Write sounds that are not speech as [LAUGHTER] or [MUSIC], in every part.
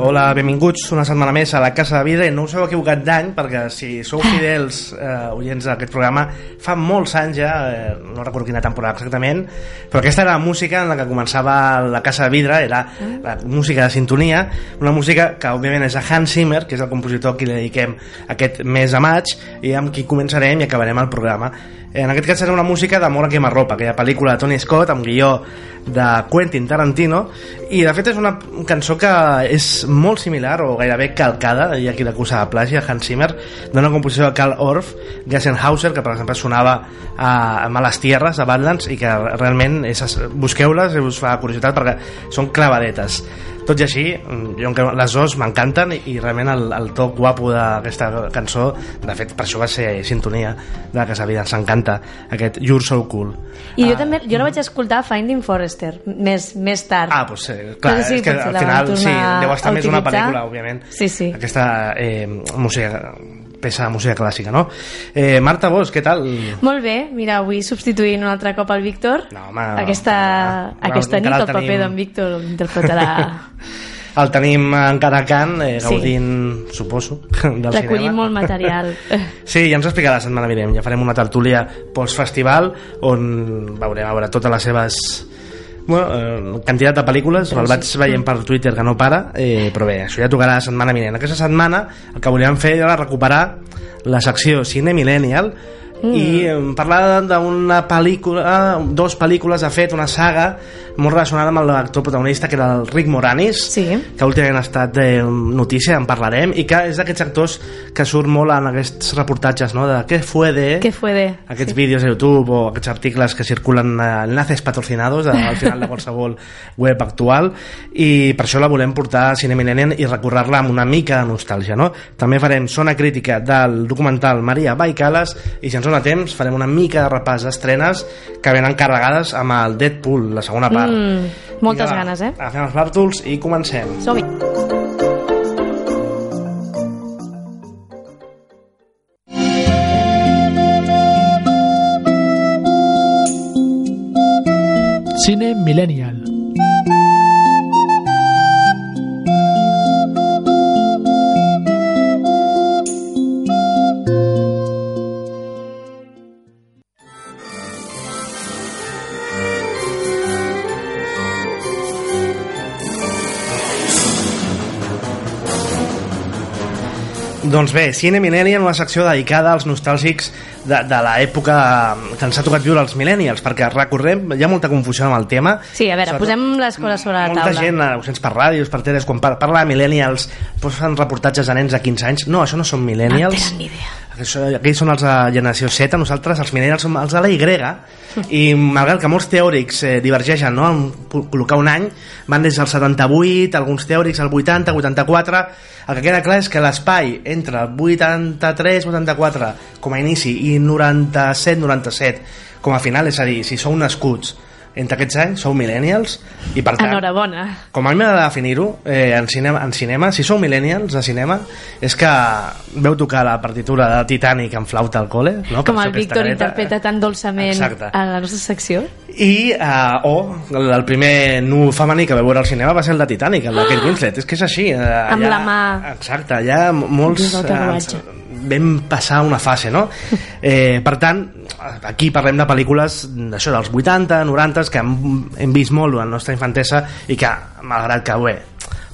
Hola, benvinguts una setmana més a la Casa de Vidre. No us heu equivocat d'any, perquè si sou fidels eh, oients d'aquest programa, fa molts anys ja, eh, no recordo quina temporada exactament, però aquesta era la música en la que començava la Casa de Vidre, era la música de sintonia, una música que òbviament és de Hans Zimmer, que és el compositor a qui dediquem aquest mes de maig, i amb qui començarem i acabarem el programa. En aquest cas serà una música d'Amor a quemarropa, aquella pel·lícula de Tony Scott amb guió de Quentin Tarantino i de fet és una cançó que és molt similar o gairebé calcada hi ha qui l'acusa de plagi a Hans Zimmer d'una composició de Karl Orff Gessenhauser que per exemple sonava a, a Males Tierres de Badlands i que realment busqueu-les i us fa curiositat perquè són clavadetes tot i així, jo, les dos m'encanten i, realment el, el to guapo d'aquesta cançó, de fet per això va ser sintonia de la Casa Vida, ens encanta aquest You're So Cool. I jo uh, també, jo la vaig escoltar Finding Forrester més, més tard. Ah, doncs eh, clar, sí, és que al final sí, deu estar més una pel·lícula, òbviament. Sí, sí. aquesta eh, música peça de música clàssica, no? Eh, Marta Bosch, què tal? Molt bé, mira, avui substituint un altre cop al Víctor. No, home, aquesta, no, aquesta nit el paper tenim... d'en Víctor interpretarà... [LAUGHS] el tenim encara a Can, eh, gaudint, sí. suposo, [LAUGHS] del Recollim cinema. molt material. [LAUGHS] sí, ja ens explicarà la setmana vinent. Ja farem una tertúlia post-festival on veurem a veure totes les seves bueno, eh, quantitat de pel·lícules el vaig veient per Twitter que no para eh, però bé, això ja tocarà la setmana vinent. Aquesta setmana el que volíem fer era recuperar la secció Cine Millennial mm. i eh, parlar d'una pel·lícula dos pel·lícules, de fet, una saga molt relacionada amb l'actor protagonista que era el Rick Moranis sí. que últimament ha estat de notícia, en parlarem i que és d'aquests actors que surt molt en aquests reportatges no? de què fue de, què fue de aquests sí. vídeos a YouTube o aquests articles que circulen eh, enlaces patrocinados al [LAUGHS] final de qualsevol web actual i per això la volem portar a Cine Millennium i recorrer-la amb una mica de nostàlgia no? també farem zona crítica del documental Maria Baicales i si ens dona temps farem una mica de repàs d'estrenes que venen carregades amb el Deadpool, la segona part Mm, moltes va, ganes, eh? Agafem els bàrtols i comencem. Som-hi. Cine Millennial. Doncs bé, Cine Millennial, una secció dedicada als nostàlgics de, de l'època que ens ha tocat viure els millennials, perquè recorrem, hi ha molta confusió amb el tema. Sí, a veure, posem les coses sobre la molta taula. Molta gent, eh, ho sents per ràdios, per teles, quan par parla de millennials, doncs fan reportatges de nens de 15 anys. No, això no són millennials. No tenen ni idea. Aquells són els de generació Z, nosaltres, els millennials, som els de la Y, i malgrat que molts teòrics eh, divergeixen no? en col·locar un any, van des del 78, alguns teòrics al 80, 84, el que queda clar és que l'espai entre el 83, 84 com a inici i 97, 97 com a final, és a dir, si sou nascuts entre aquests anys sou millennials i per tant, Enhorabona. com a mi m'ha de definir-ho eh, en, cinema, en cinema, si sou millennials de cinema, és que veu tocar la partitura de Titanic en flauta al cole no? Per Com això el Víctor interpreta tan dolçament Exacte. a la nostra secció. I uh, o el, el primer nu femení que va veure al cinema va ser el de Titanic, el de Kate Winslet és que és així uh, Amb la mà. exacte, allà molts uh, vam passar una fase no? [LAUGHS] eh, per tant aquí parlem de pel·lícules d'això dels 80, 90 que hem, hem vist molt durant la nostra infantesa i que malgrat que bé,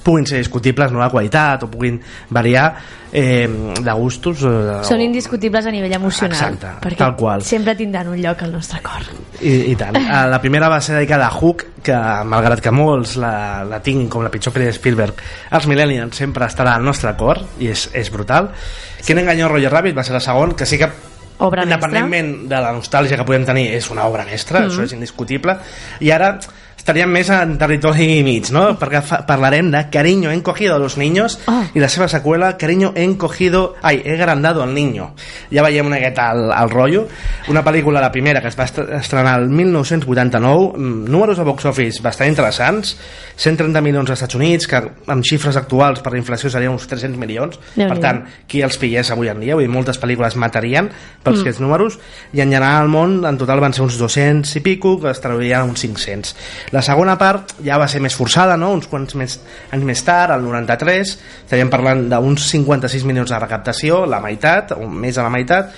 puguin ser discutibles, no la qualitat, o puguin variar eh, de gustos. Eh, Són indiscutibles a nivell emocional. Exacte, perquè tal qual. sempre tindran un lloc al nostre cor. I, i tant. La primera va ser dedicada a Hook, que malgrat que molts la, la tinguin com la pitjor pel·li de Spielberg, els millennials sempre estarà al nostre cor, i és, és brutal. Sí. Quin enganyó Roger Rabbit va ser la segona, que sí que Obra mestra. independentment de la nostàlgia que podem tenir és una obra mestra, mm -hmm. això és indiscutible i ara estaríem més en territori mig no? perquè parlarem de Cariño encogido a los niños Oh. i la seva seqüela Cariño encogido ai, he agrandado al niño. Ja veiem una miqueta el, el rotllo. Una pel·lícula, la primera, que es va est- estrenar el 1989 mm, números de box office bastant interessants. 130 milions als Estats Units que amb xifres actuals per la inflació serien uns 300 milions. Per Déu-n'hi-do. tant, qui els pillés avui en dia? Vull dir, moltes pel·lícules matarien pels mm. aquests números. I en general al món en total van ser uns 200 i pico que es traduirien uns 500 la segona part ja va ser més forçada no? uns quants més, anys més tard el 93 estaríem parlant d'uns 56 milions de recaptació la meitat, o més de la meitat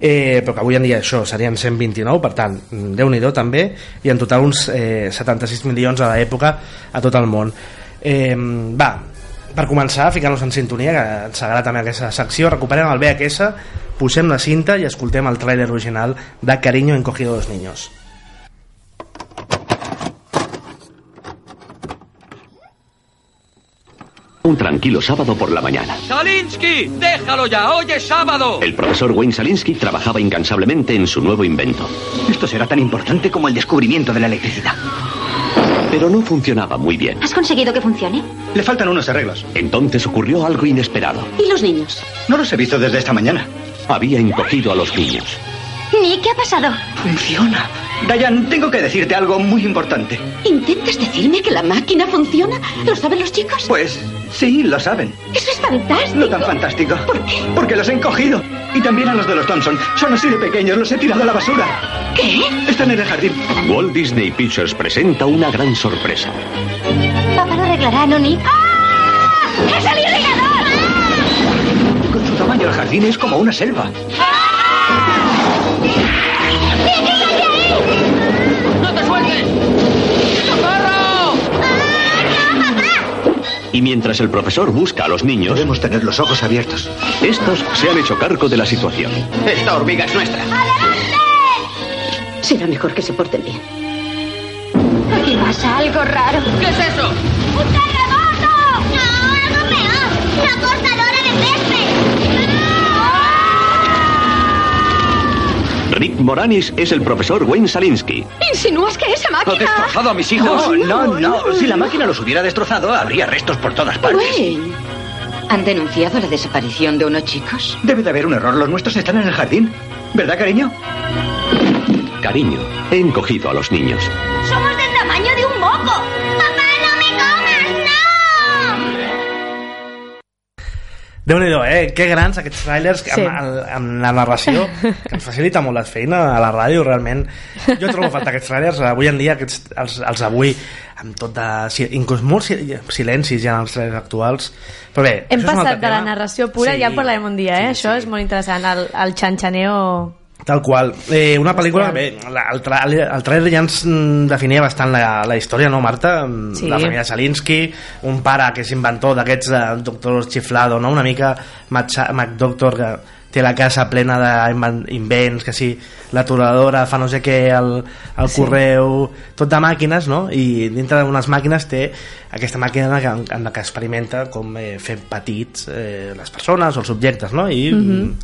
eh, però que avui en dia això serien 129 per tant, déu nhi també i en total uns eh, 76 milions a l'època a tot el món eh, va, per començar, ficar-nos en sintonia que ens agrada també aquesta secció, recuperem el VHS posem la cinta i escoltem el tràiler original de Cariño encogido a los niños Un tranquilo sábado por la mañana. ¡Salinsky! ¡Déjalo ya! ¡Hoy es sábado! El profesor Wayne Salinsky trabajaba incansablemente en su nuevo invento. Esto será tan importante como el descubrimiento de la electricidad. Pero no funcionaba muy bien. ¿Has conseguido que funcione? Le faltan unos arreglos. Entonces ocurrió algo inesperado. ¿Y los niños? No los he visto desde esta mañana. Había encogido a los niños. Nick, ¿qué ha pasado? Funciona. Diane, tengo que decirte algo muy importante. ¿Intentas decirme que la máquina funciona? ¿Lo saben los chicos? Pues sí, lo saben. Eso es fantástico. No tan fantástico. ¿Por qué? Porque los he encogido. Y también a los de los Thompson. Son así de pequeños, los he tirado a la basura. ¿Qué? Están en el jardín. Walt Disney Pictures presenta una gran sorpresa. Papá lo arreglará, ¿no, Nick? ¡Ah! ¡Es el irrigador! Con su tamaño el jardín es como una selva. ¡No Y mientras el profesor busca a los niños, Podemos tener los ojos abiertos. estos se han hecho cargo de la situación. Esta hormiga es nuestra. Será mejor que se porten bien. Aquí pasa algo raro. ¿Qué es eso? ¡Un terremoto! No, algo peor. ¡La cortadora de césped! Rick Moranis es el profesor Wayne Salinsky. ¿Insinúas que esa ¿Ha máquina...? destrozado a mis hijos? No, no, no. Si la máquina los hubiera destrozado, habría restos por todas partes. Wayne. ¿Han denunciado la desaparición de unos chicos? Debe de haber un error. Los nuestros están en el jardín. ¿Verdad, cariño? Cariño, he encogido a los niños. Somos déu nhi eh? Que grans aquests trailers Sí. amb, amb la narració que ens facilita molt la feina a la ràdio realment. Jo trobo a faltar aquests trailers avui en dia, aquests, els, els avui amb tot de... Inclús molts si- silencis ja en els trailers actuals però bé, Hem passat de la tema. narració pura, Sí, ja en parlarem un dia, eh? sí, Això sí. és molt interessant, el, el xanxaneo... Tal qual. Eh, una pel·lícula, bé, el, tra el trailer ja ens mm, definia bastant la, la història, no, Marta? Mm, Sí. La família Salinsky, un pare que és inventor d'aquests eh, doctors xiflado, no? Una mica MacDoctor que té la casa plena d'invents, que sí, l'aturadora fa no sé què, el, el Sí. correu, tot de màquines, no? I dintre d'unes màquines té aquesta màquina que, en la que experimenta com eh, fer petits eh, les persones o els objectes, no? I Mhm.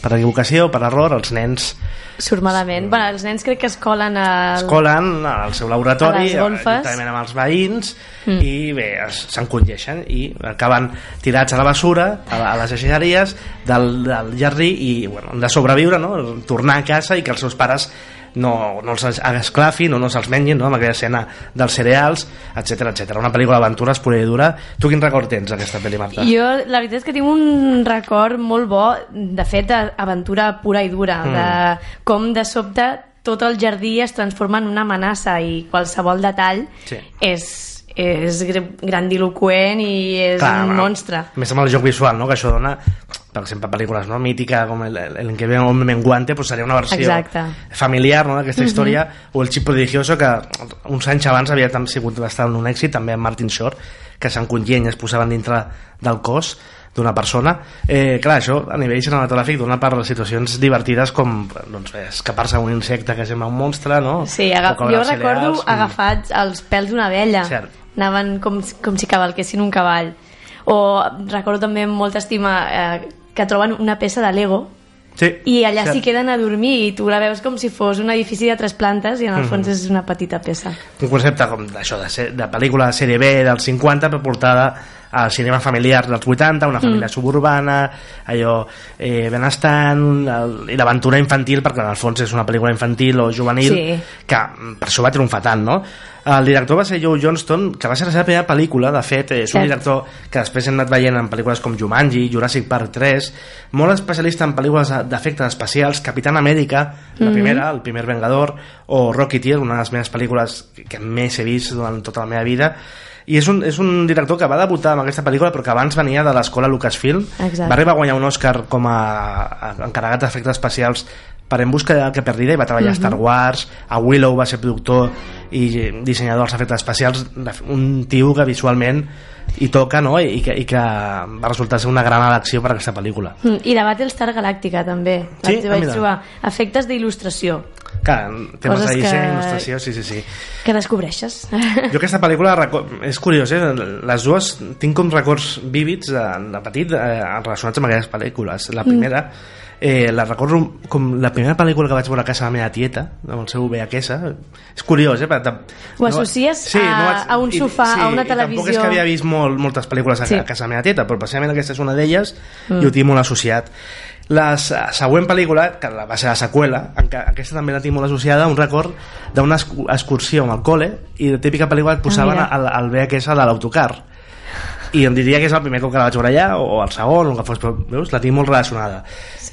Per equivocació, per error, els nens Surt malament. Bueno, els nens crec que es colen al... es colen al seu laboratori juntament amb els veïns Mm. i bé, es- s'encongeixen i acaben tirats a la basura a, a les deixalleries del, del jardí i bueno, han de sobreviure no? tornar a casa i que els seus pares no, no els esclafin o no se'ls mengin no? amb aquella escena dels cereals etc etc. Una pel·lícula d'aventures pura i dura tu quin record tens d'aquesta pel·li Marta? Jo, la veritat és que tinc un record molt bo, de fet, d'aventura pura i dura, Mm. de com de sobte tot el jardí es transforma en una amenaça i qualsevol detall Sí. és, és gr- grandiloquent i és un bueno, monstre. A més amb el joc visual, no? que això dona per exemple, pel·lícules no? mítica com el, el, el que ve un menguante pues seria una versió Exacte. familiar no? d'aquesta història o el Chip Prodigioso que uns anys abans havia tam- sigut bastant un èxit també amb Martin Short que s'encunyien i es posaven dintre del cos d'una persona eh, clar, això a nivell cinematogràfic dona per situacions divertides com doncs, escapar-se un insecte que sembla un monstre no? Sí, jo recordo cereals. Mm. agafats els pèls d'una abella. Cert. Anaven com, com si cavalquessin un cavall. O recordo també amb molta estima eh, que troben una peça de Lego sí, i allà s'hi queden a dormir i tu la veus com si fos un edifici de tres plantes i en el fons és una petita peça. un concepte com d'això, de, ser- de pel·lícula de sèrie B dels 50 però portada al cinema familiar dels 80, una família Mm. suburbana, allò eh, benestant, el, i l'aventura infantil, perquè en el fons és una pel·lícula infantil o juvenil, Sí. que mm, per això va triomfar tant, no? El director va ser Joe Johnston, que va ser la seva primera pel·lícula, de fet, és un Cert. director que després hem anat veient en pel·lícules com Jumanji, Jurassic Park 3, molt especialista en pel·lícules d'efectes especials, Capitán Amèrica, la Mhm. primera, El primer vengador, o Rocketeer, una de les meves pel·lícules que- que més he vist durant tota la meva vida, i és un, és un director que va debutar amb aquesta pel·lícula però que abans venia de l'escola Lucasfilm Exacte. va arribar a guanyar un Òscar com a, encarregat d'efectes especials per En busca de que perdida i va treballar a Star Wars a Willow va ser productor i dissenyador dels efectes especials un tio que visualment hi toca no? I, que, i que va resultar ser una gran elecció per a aquesta pel·lícula Mm, I la Battlestar Galàctica també. Sí? Vaig, Ah, vaig trobar efectes d'il·lustració Clar, temes Coses de disseny, que- il·lustració, sí, sí, sí. que descobreixes. Jo aquesta pel·lícula és curiós, eh? les dues tinc com records vívids de, de petit eh, relacionats amb aquestes pel·lícules. La primera, eh, la recordo com la primera pel·lícula que vaig veure a casa de la meva tieta, amb el seu VHS. És curiós, eh? perquè Ho associes a- a un sofà, a una I tampoc és televisió. que havia vist molt, moltes pel·lícules a, Sí. a casa de la meva tieta, però precisament aquesta és una d'elles Mm. i ho tinc molt associat. La se- següent pel·lícula, que la- va ser la seqüela, aquesta també la tinc molt associada a un record d'una excu- excursió amb el col·le i de típica pel·lícula et posaven mira. al, al VHS de l'autocar i em diria que és el primer cop que la vaig veure allà o el segon, o el que fos, però veus, la tinc molt relacionada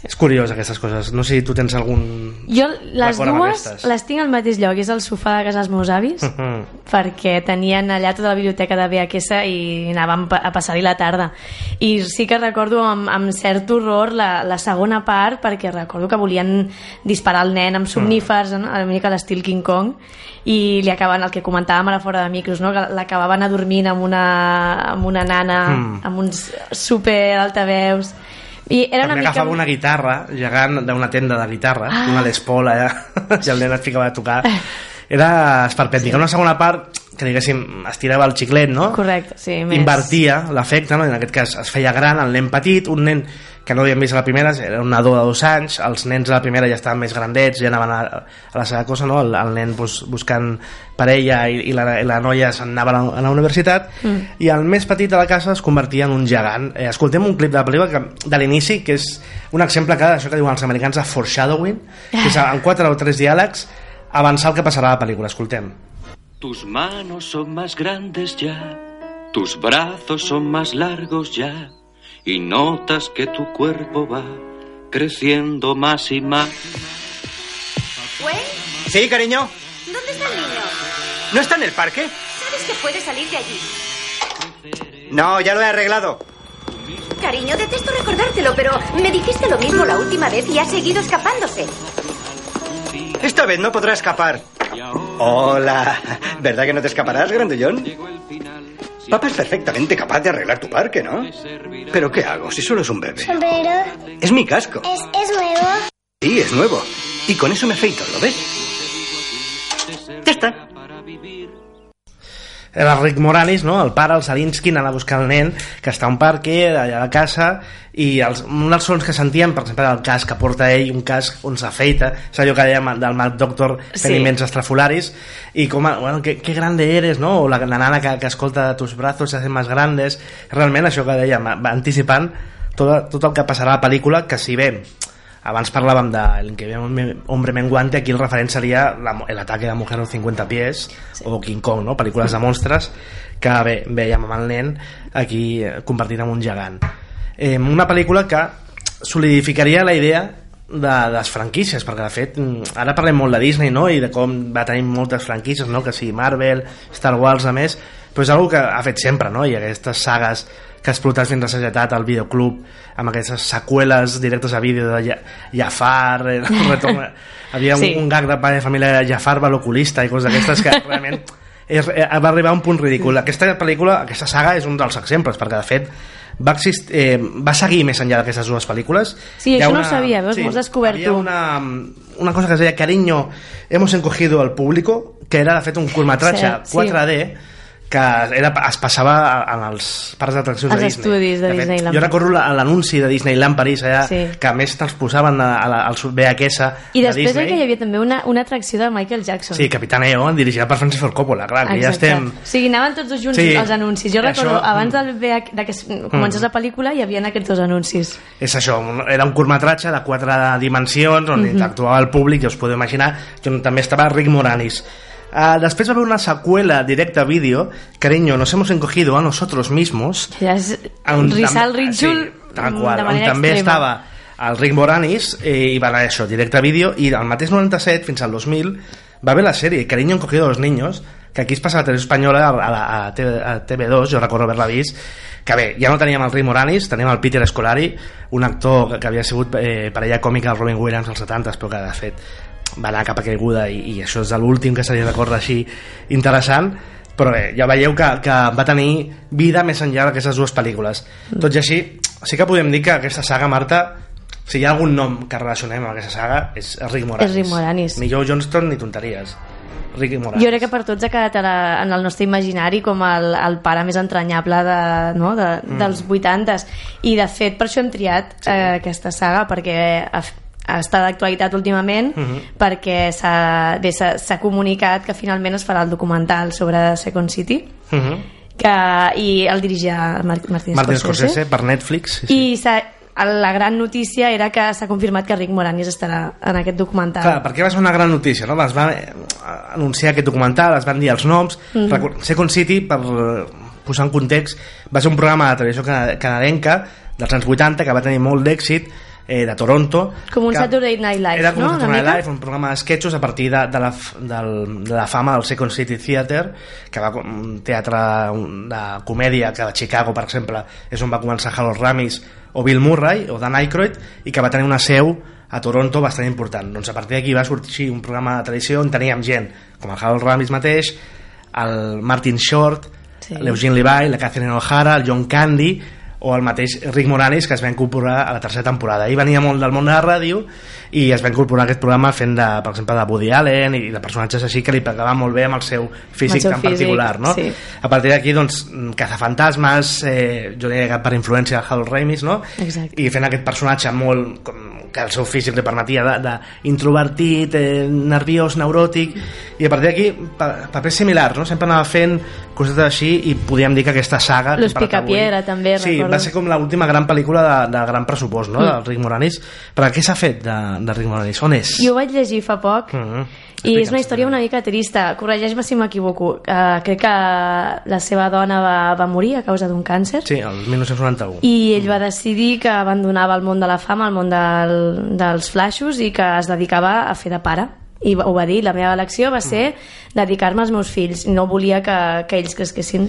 és curiós aquestes coses, no sé si tu tens algun Jo les dues les tinc al mateix lloc, és el sofà de casa dels meus avis, Mhm. perquè tenien allà tota la biblioteca de VHS i anàvem a passar-hi la tarda. I sí que recordo amb, amb cert horror la, la segona part, perquè recordo que volien disparar el nen amb somnífers, no? una mica l'estil King Kong, i li acaben, el que comentàvem ara fora de micros, no? que l'acabaven adormint amb una, amb una nana, Mm. amb uns super altaveus... I era una també mica... agafava una guitarra gegant d'una tenda de guitarra Ah. una Les Paul allà [LAUGHS] i el nen et ficava a tocar era esperpèntic, sí. una segona part que diguéssim estirava el xiclet no? Correcte, sí, més... invertia l'efecte, no? en aquest cas es feia gran el nen petit, un nen que no havíem vist a la primera, era un nadó de dos anys els nens de la primera ja estaven més grandets ja anaven a, a la seva cosa no? el, el nen pues, buscant parella i, i, la, i la noia se'n anava a la, a la universitat Mm. i el més petit de la casa es convertia en un gegant eh, escoltem un clip de la pel·lícula que, de l'inici que és un exemple clar d'això que diuen els americans de foreshadowing que és en quatre o tres diàlegs avançar el que passarà a la pel·lícula, escoltem Tus manos son más grandes ya, tus brazos son más largos ya, y notas que tu cuerpo va creciendo más y más. ¿Wayne? Sí, cariño. ¿Dónde está el niño? ¿No está en el parque? ¿Sabes que puede salir de allí? No, ya lo he arreglado. Cariño, detesto recordártelo, pero me dijiste lo mismo la última vez y ha seguido escapándose. Esta vez no podrá escapar. Hola. ¿Verdad que no te escaparás, grandullón? Papá es perfectamente capaz de arreglar tu parque, ¿no? Pero ¿qué hago si solo es un bebé? Sombrero. Es mi casco. Es, es nuevo. Sí, es nuevo. Y con eso me afeito, ¿lo ves? Rick Moranis, no? el pare, el Salinsky, anant a buscar el nen que està a un parque, allà a la casa i els, un dels sons que sentíem per exemple el casc que porta ell, un casc on s'afeita és allò que dèiem del Mad Doctor Sí. peniments estrafolaris i com, bueno, que, que grande eres no? o la, la nana que, que escolta tus brazos se hacen más grandes realment això que dèiem, va anticipant tot, tot el que passarà a la pel·lícula que si bé abans parlàvem de el que ve un hombre menguante aquí el referent seria la, el ataque de mujer a los 50 pies sí. o King Kong, no? pel·lícules de monstres que bé, veiem amb el nen aquí eh, convertit en un gegant eh, una pel·lícula que solidificaria la idea de, de les franquícies, perquè de fet mm, ara parlem molt de Disney no? i de com va tenir moltes franquícies no? que sigui Marvel, Star Wars a més però és una que ha fet sempre no? i aquestes sagues que ha explotat fins a societat al videoclub amb aquestes seqüeles directes a vídeo de Ja- Jafar eh, [LAUGHS] retorn... havia un, Sí. un gag de pare de família de Jafar va l'oculista i coses d'aquestes que realment és, eh, va arribar a un punt ridícul aquesta pel·lícula, aquesta saga és un dels exemples perquè de fet va, exist, eh, va seguir més enllà d'aquestes dues pel·lícules Sí, Hi això no ho sabia, veus? M'ho has descobert havia tu. una, una cosa que es deia Cariño, hemos encogido al público que era de fet un curtmetratge sí. 4D que era, es passava en els parcs d'atraccions de Disney. estudis de fet, Disneyland. Jo recordo la- l'anunci de Disneyland París allà, Sí. que a més transposaven a, a al VHS I de després Disney. que hi havia també una, una atracció de Michael Jackson. Sí, Capitán EO, dirigida per Francis Ford Coppola, clar, que ja Exacte. estem... O sigui, anaven tots dos junts Sí. els anuncis. Jo Això- recordo, abans del VH, de que es- comencés la pel·lícula, hi havia aquests dos anuncis. És això, era un curtmetratge de quatre dimensions on Mhm. interactuava el públic, i us podeu imaginar, que també estava Rick Moranis. Uh, després va haver una seqüela directa a vídeo, Cariño, nos hemos encogido a nosotros mismos, Ja és on Rizal Rítxol sí, tal qual, de on també extrema. estava el Rick Moranis eh, i va anar això, directe a vídeo i al mateix 97 fins al 2000 va haver la sèrie Cariño encogido a los niños que aquí es passa a la televisió espanyola a, la, a, TV, a TV2, jo recordo haver-la vist que bé, ja no teníem el Rick Moranis teníem el Peter Scolari, un actor que, que havia sigut eh, parella còmica del Robin Williams als 70 però que de fet va anar cap a caiguda i, i això és l'últim que se li recorda així interessant però bé, ja veieu que, que va tenir vida més enllà d'aquestes dues pel·lícules tot i així, sí que podem dir que aquesta saga, Marta si hi ha algun nom que relacionem amb aquesta saga és Rick Moranis, És Rick Moranis. ni Joe Johnston ni tonteries Rick Moranis Jo crec que per tots ha quedat la, en el nostre imaginari com el, el pare més entranyable de, no, de, Mm. dels 80s i de fet per això hem triat sí. eh, aquesta saga perquè estat d'actualitat últimament Mhm. perquè s'ha comunicat que finalment es farà el documental sobre Second City Mhm. que, i el dirigia Mar Martin, Martin Scorsese per Netflix sí, sí. i la gran notícia era que s'ha confirmat que Rick Moranis estarà en aquest documental Clar, perquè va ser una gran notícia, no? Es va eh, anunciar aquest documental, es van dir els noms. Mhm. Mm Second City, per eh, posar en context, va ser un programa de televisió cana- canadenca dels anys 80 que va tenir molt d'èxit eh, de Toronto. com un que Saturday Night Live Era com no? un Saturday? Night Live, un programa d'esquetxos a partir de, de, la, del, de la fama del Second City Theater, que va un teatre de comèdia que a Chicago, per exemple, és on va començar Harold Ramis o Bill Murray o Dan Aykroyd i que va tenir una seu a Toronto bastant important. Doncs a partir d'aquí va sortir un programa de televisió on teníem gent com el Harold Ramis mateix, el Martin Short, sí. l'Eugene Levi, la Catherine O'Hara, el John Candy o el mateix Rick Moranis que es va incorporar a la tercera temporada. Ell venia molt del món de la ràdio i es va incorporar a aquest programa fent, de, per exemple, de Woody Allen i de personatges així que li pegava molt bé amb el seu físic seu tan físic, particular, no? sí. A partir d'aquí, doncs, cazafantasmes, eh, jo diria que per influència de Harold Ramis, no? Exacte. I fent aquest personatge molt... Com, que el seu físic li permetia d'introvertit, eh, nerviós, neuròtic, i a partir d'aquí, pa, papers similars, no? Sempre anava fent coses així i podíem dir que aquesta saga... Los avui- Picapiedra, també, Sí, recordo. Va ser com l'última gran pel·lícula de, de gran pressupost, no?, Mm. del Rick Moranis. Però què s'ha fet de, de Rick Moranis? On és? Jo ho vaig llegir fa poc Mm -hmm. i és una història una mica trista. Corregeix-me si m'equivoco. Uh, crec que la seva dona va, va morir a causa d'un càncer Sí, el 1991. i ell va decidir que abandonava el món de la fama, el món del, dels flashos i que es dedicava a fer de pare i ho va dir, la meva elecció va ser dedicar-me als meus fills. No volia que, que ells cresquessin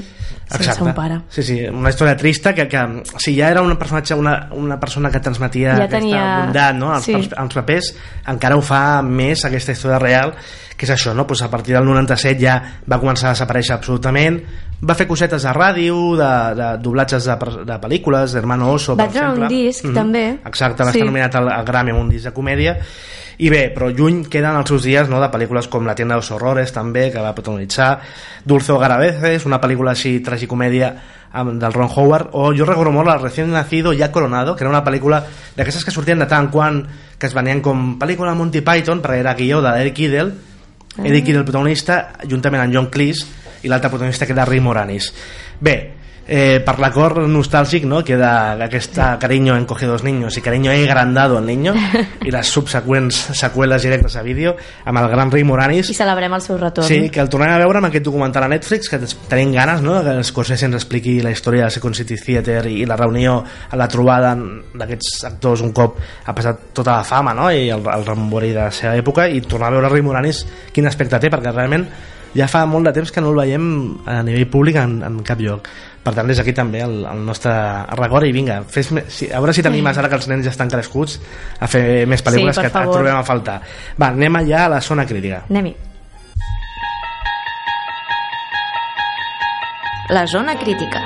sense un pare. Sí, sí, una història trista que, que si ja era un personatge, una, una persona que transmetia Ja aquesta tenia- bondat no? als, sí. als, als papers, encara ho fa més aquesta història real, que és això, no? pues a partir del 97 ja va començar a desaparèixer absolutament, va fer cosetes de ràdio, de, de doblatges de, de pel·lícules, d'Hermano Oso, Va per treure un exemple. disc, també. Exacte, va Sí. estar nominat al, al Grammy un disc de comèdia, i bé, però lluny queden els seus dies no, de pel·lícules com La tienda de los horrores també, que va protagonitzar Dulce Hogar a veces, una pel·lícula així tragicomèdia amb, del Ron Howard o jo recordo molt el Recién Nacido ya Coronado que era una pel·lícula d'aquestes que sortien de tant en quant que es venien com pel·lícula Monty Python perquè era guió d'Eric Idle Ah. Eric Idle el protagonista juntament amb John Cleese i l'altre protagonista que era Rick Moranis. Bé, eh, per l'acord nostàlgic no? queda aquesta Cariño en cogidos niños i Cariño he agrandado el niño [LAUGHS] i les subseqüents seqüeles directes a vídeo amb el gran Rick Moranis i celebrem el seu retorn Sí, que el tornem a veure amb aquest documental a Netflix, que tenim ganes, no?, que Scorsese ens expliqui la història del Second City Theater i, la reunió, la trobada d'aquests actors un cop ha passat tota la fama, no?, i el, el rembori de la seva època, i tornar a veure Rick Moranis quin aspecte té, perquè realment ja fa molt de temps que no el veiem a nivell públic en, en cap lloc per tant des d'aquí també el, el nostre record i vinga, fes, si, a veure si t'animes ara que els nens ja estan crescuts a fer més pel·lícules Sí, que et favor. trobem a faltar va, anem allà a la zona crítica Anem-hi. La zona crítica.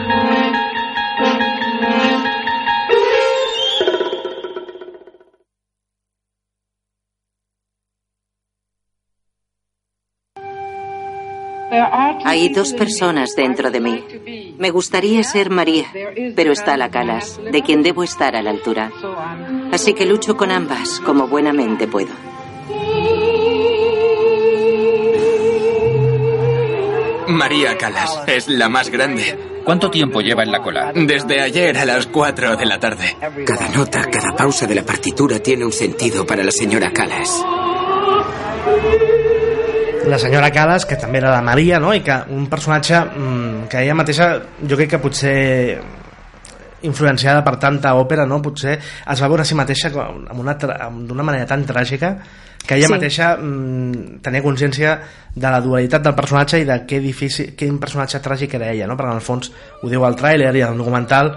Hay dos personas dentro de mí. Me gustaría ser María, pero está la Calas, de quien debo estar a la altura. Así que lucho con ambas como buenamente puedo. María Calas es la más grande. ¿Cuánto tiempo lleva en la cola? Desde ayer a las 4 de la tarde. Cada nota, cada pausa de la partitura tiene un sentido para la señora Calas. La senyora Calas, que també era la Maria, no? i que un personatge mm, que ella mateixa, jo crec que potser influenciada per tanta òpera, no? potser es va veure a si mateixa d'una manera tan tràgica que ella Sí. mateixa mm, tenia consciència de la dualitat del personatge i de què difícil, quin personatge tràgic era ella, no? perquè en el fons ho diu al tràiler i al documental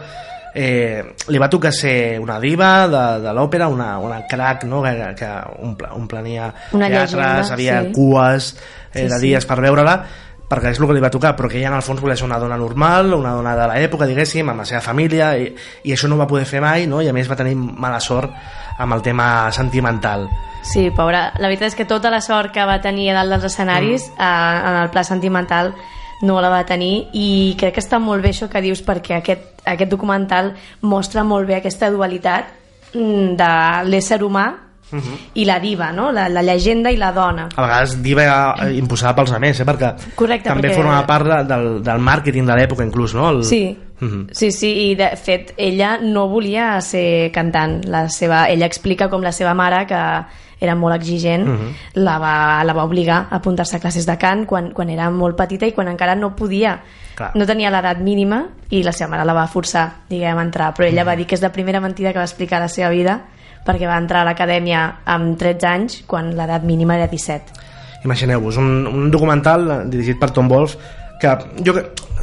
eh, li va tocar ser una diva de, de l'òpera, una, una crack no? que, que omple, omplenia Una teatres, llegenda, havia sí. cues eh, Sí, de sí. dies per veure-la perquè és el que li va tocar, però que ella en el fons volia ser una dona normal, una dona de l'època, diguéssim, amb la seva família, i, i això no va poder fer mai, no? i a més va tenir mala sort amb el tema sentimental. Sí, pobra. La veritat és que tota la sort que va tenir a dalt dels escenaris mm. eh, en el pla sentimental no la va tenir i crec que està molt bé això que dius perquè aquest, aquest documental mostra molt bé aquesta dualitat mm, de l'ésser humà Uh -huh. i la diva, no? la, la llegenda i la dona. A vegades diva eh, imposada pels altres, eh? perquè Correcte, també perquè- formava part de, del, del màrqueting de l'època inclús, no? El... Sí. Uh -huh. Sí, sí, i de fet ella no volia ser cantant. La seva, ella explica com la seva mare, que era molt exigent, Mhm. la, va, la va obligar a apuntar-se a classes de cant quan, quan era molt petita i quan encara no podia. Clar. No tenia l'edat mínima i la seva mare la va forçar, diguem, a entrar. Però ella Mhm. va dir que és la primera mentida que va explicar a la seva vida perquè va entrar a l'acadèmia amb 13 anys quan l'edat mínima era 17. Imagineu-vos, un, un documental dirigit per Tom Wolfe que jo,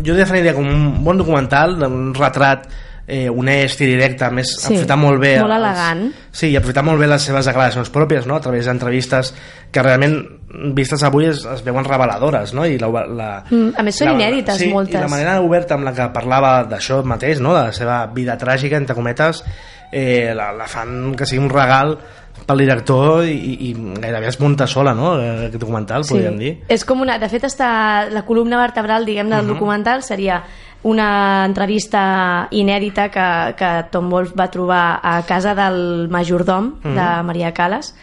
jo definiria com un bon documental, un retrat eh, honest i directe, a més Sí, aprofitar molt bé molt els- elegant. sí, i aprofitar molt bé les seves declaracions pròpies no? a través d'entrevistes que realment vistes avui es, es veuen reveladores no? i la, la, Mm, a més, són inèdites, sí, moltes. i la manera oberta amb la que parlava d'això mateix, no? de la seva vida tràgica entre cometes eh, la, la fan que sigui un regal pel director i, i, gairebé es munta sola no? Eh, aquest documental, podríem dir És com una... De fet, està la columna vertebral, diguem, del Mhm. documental seria una entrevista inèdita que, que Tom Wolfe va trobar a casa del majordom Mhm. de Maria Calas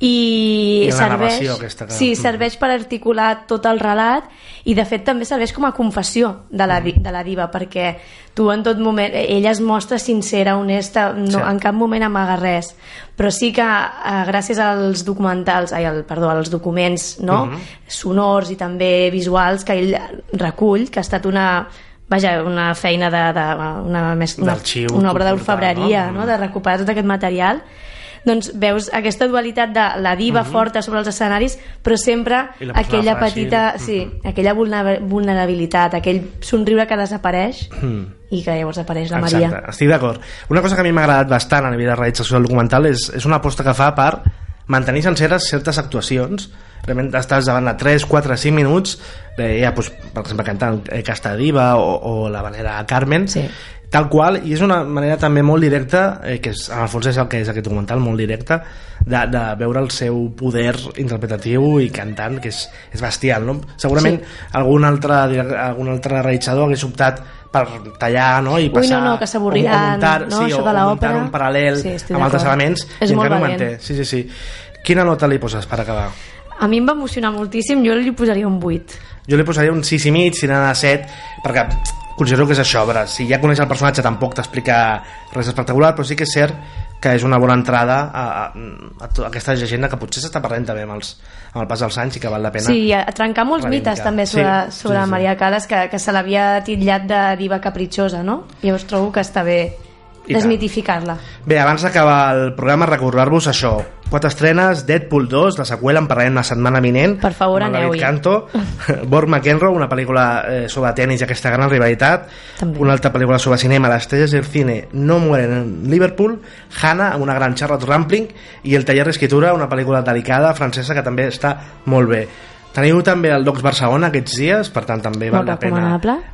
i, I serveix, aquesta que- sí, serveix per articular tot el relat i de fet també serveix com a confessió de la, de la diva perquè tu en tot moment ella es mostra sincera, honesta no, Sí. en cap moment amaga res però sí que eh, gràcies als documentals ai, al, perdó, als documents no? Mhm. sonors i també visuals que ell recull que ha estat una vaja, una feina de, de una, més, una, una obra d'orfebreria no? no? de recuperar tot aquest material doncs veus aquesta dualitat de la diva Mhm. forta sobre els escenaris però sempre aquella fràgil. petita sí, aquella vulnera- vulnerabilitat aquell somriure que desapareix Mm. i que llavors apareix la Maria Exacte, estic d'acord. Una cosa que a mi m'ha agradat bastant a nivell de realització del documental és, és una aposta que fa per mantenir senceres certes actuacions realment estàs davant de 3, 4, 5 minuts de, ja, doncs, per exemple cantant eh, Casta Diva o, o la manera Carmen sí. Tal qual, i és una manera també molt directa, eh, que és, en el fons és el que és aquest documental, molt directe, de, de veure el seu poder interpretatiu i cantant, que és, és bestial, no? Segurament Sí. algun, altre, algun altre realitzador hagués optat per tallar no? i Ui, passar no, no, que s'avorriran, muntar, no, sí, això o, de l'òpera. un paral·lel Sí, amb altres elements És i en molt canvi ho manté sí, sí, sí. quina nota li poses per acabar? a mi em va emocionar moltíssim jo li posaria un 8 jo li posaria un 6 i mig, si anava a 7 perquè considero que és això a veure, si ja coneix el personatge tampoc t'explica res espectacular però sí que és cert que és una bona entrada a, a, a, aquesta llegenda que potser s'està perdent també amb, els, amb el pas dels anys i que val la pena Sí, a, trencar molts reivindicar. mites també Sí, sobre, sí, sobre sí. Maria Calas que, que se l'havia titllat de diva capritxosa no? llavors trobo que està bé desmitificar-la Bé, abans d'acabar el programa recordar-vos això quatre estrenes, Deadpool 2, la seqüela, en parlarem la setmana vinent. Per favor, aneu-hi. Canto. [LAUGHS] Borg McEnroe, una pel·lícula eh, sobre tenis i aquesta gran rivalitat. També. Una altra pel·lícula sobre cinema, Las estrellas del cine no mueren en Liverpool. Hannah, amb una gran Charlotte Rampling. I El taller d'escritura, una pel·lícula delicada, francesa, que també està molt bé. Teniu també el Docs Barcelona aquests dies, per tant també val la pena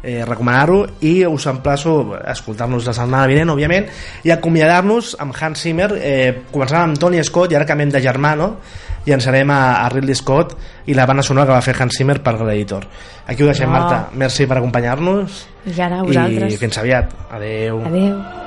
eh, recomanar-ho i us emplaço a escoltar-nos la setmana vinent, òbviament, i acomiadar-nos amb Hans Zimmer, eh, començant amb Tony Scott i ara canviem de germano i ens anem a, a Ridley Scott i la banda sonora que va fer Hans Zimmer per l'editor. Aquí ho deixem, Oh. Marta. Merci per acompanyar-nos I ara a i vosaltres. fins aviat. Adeu. Adeu.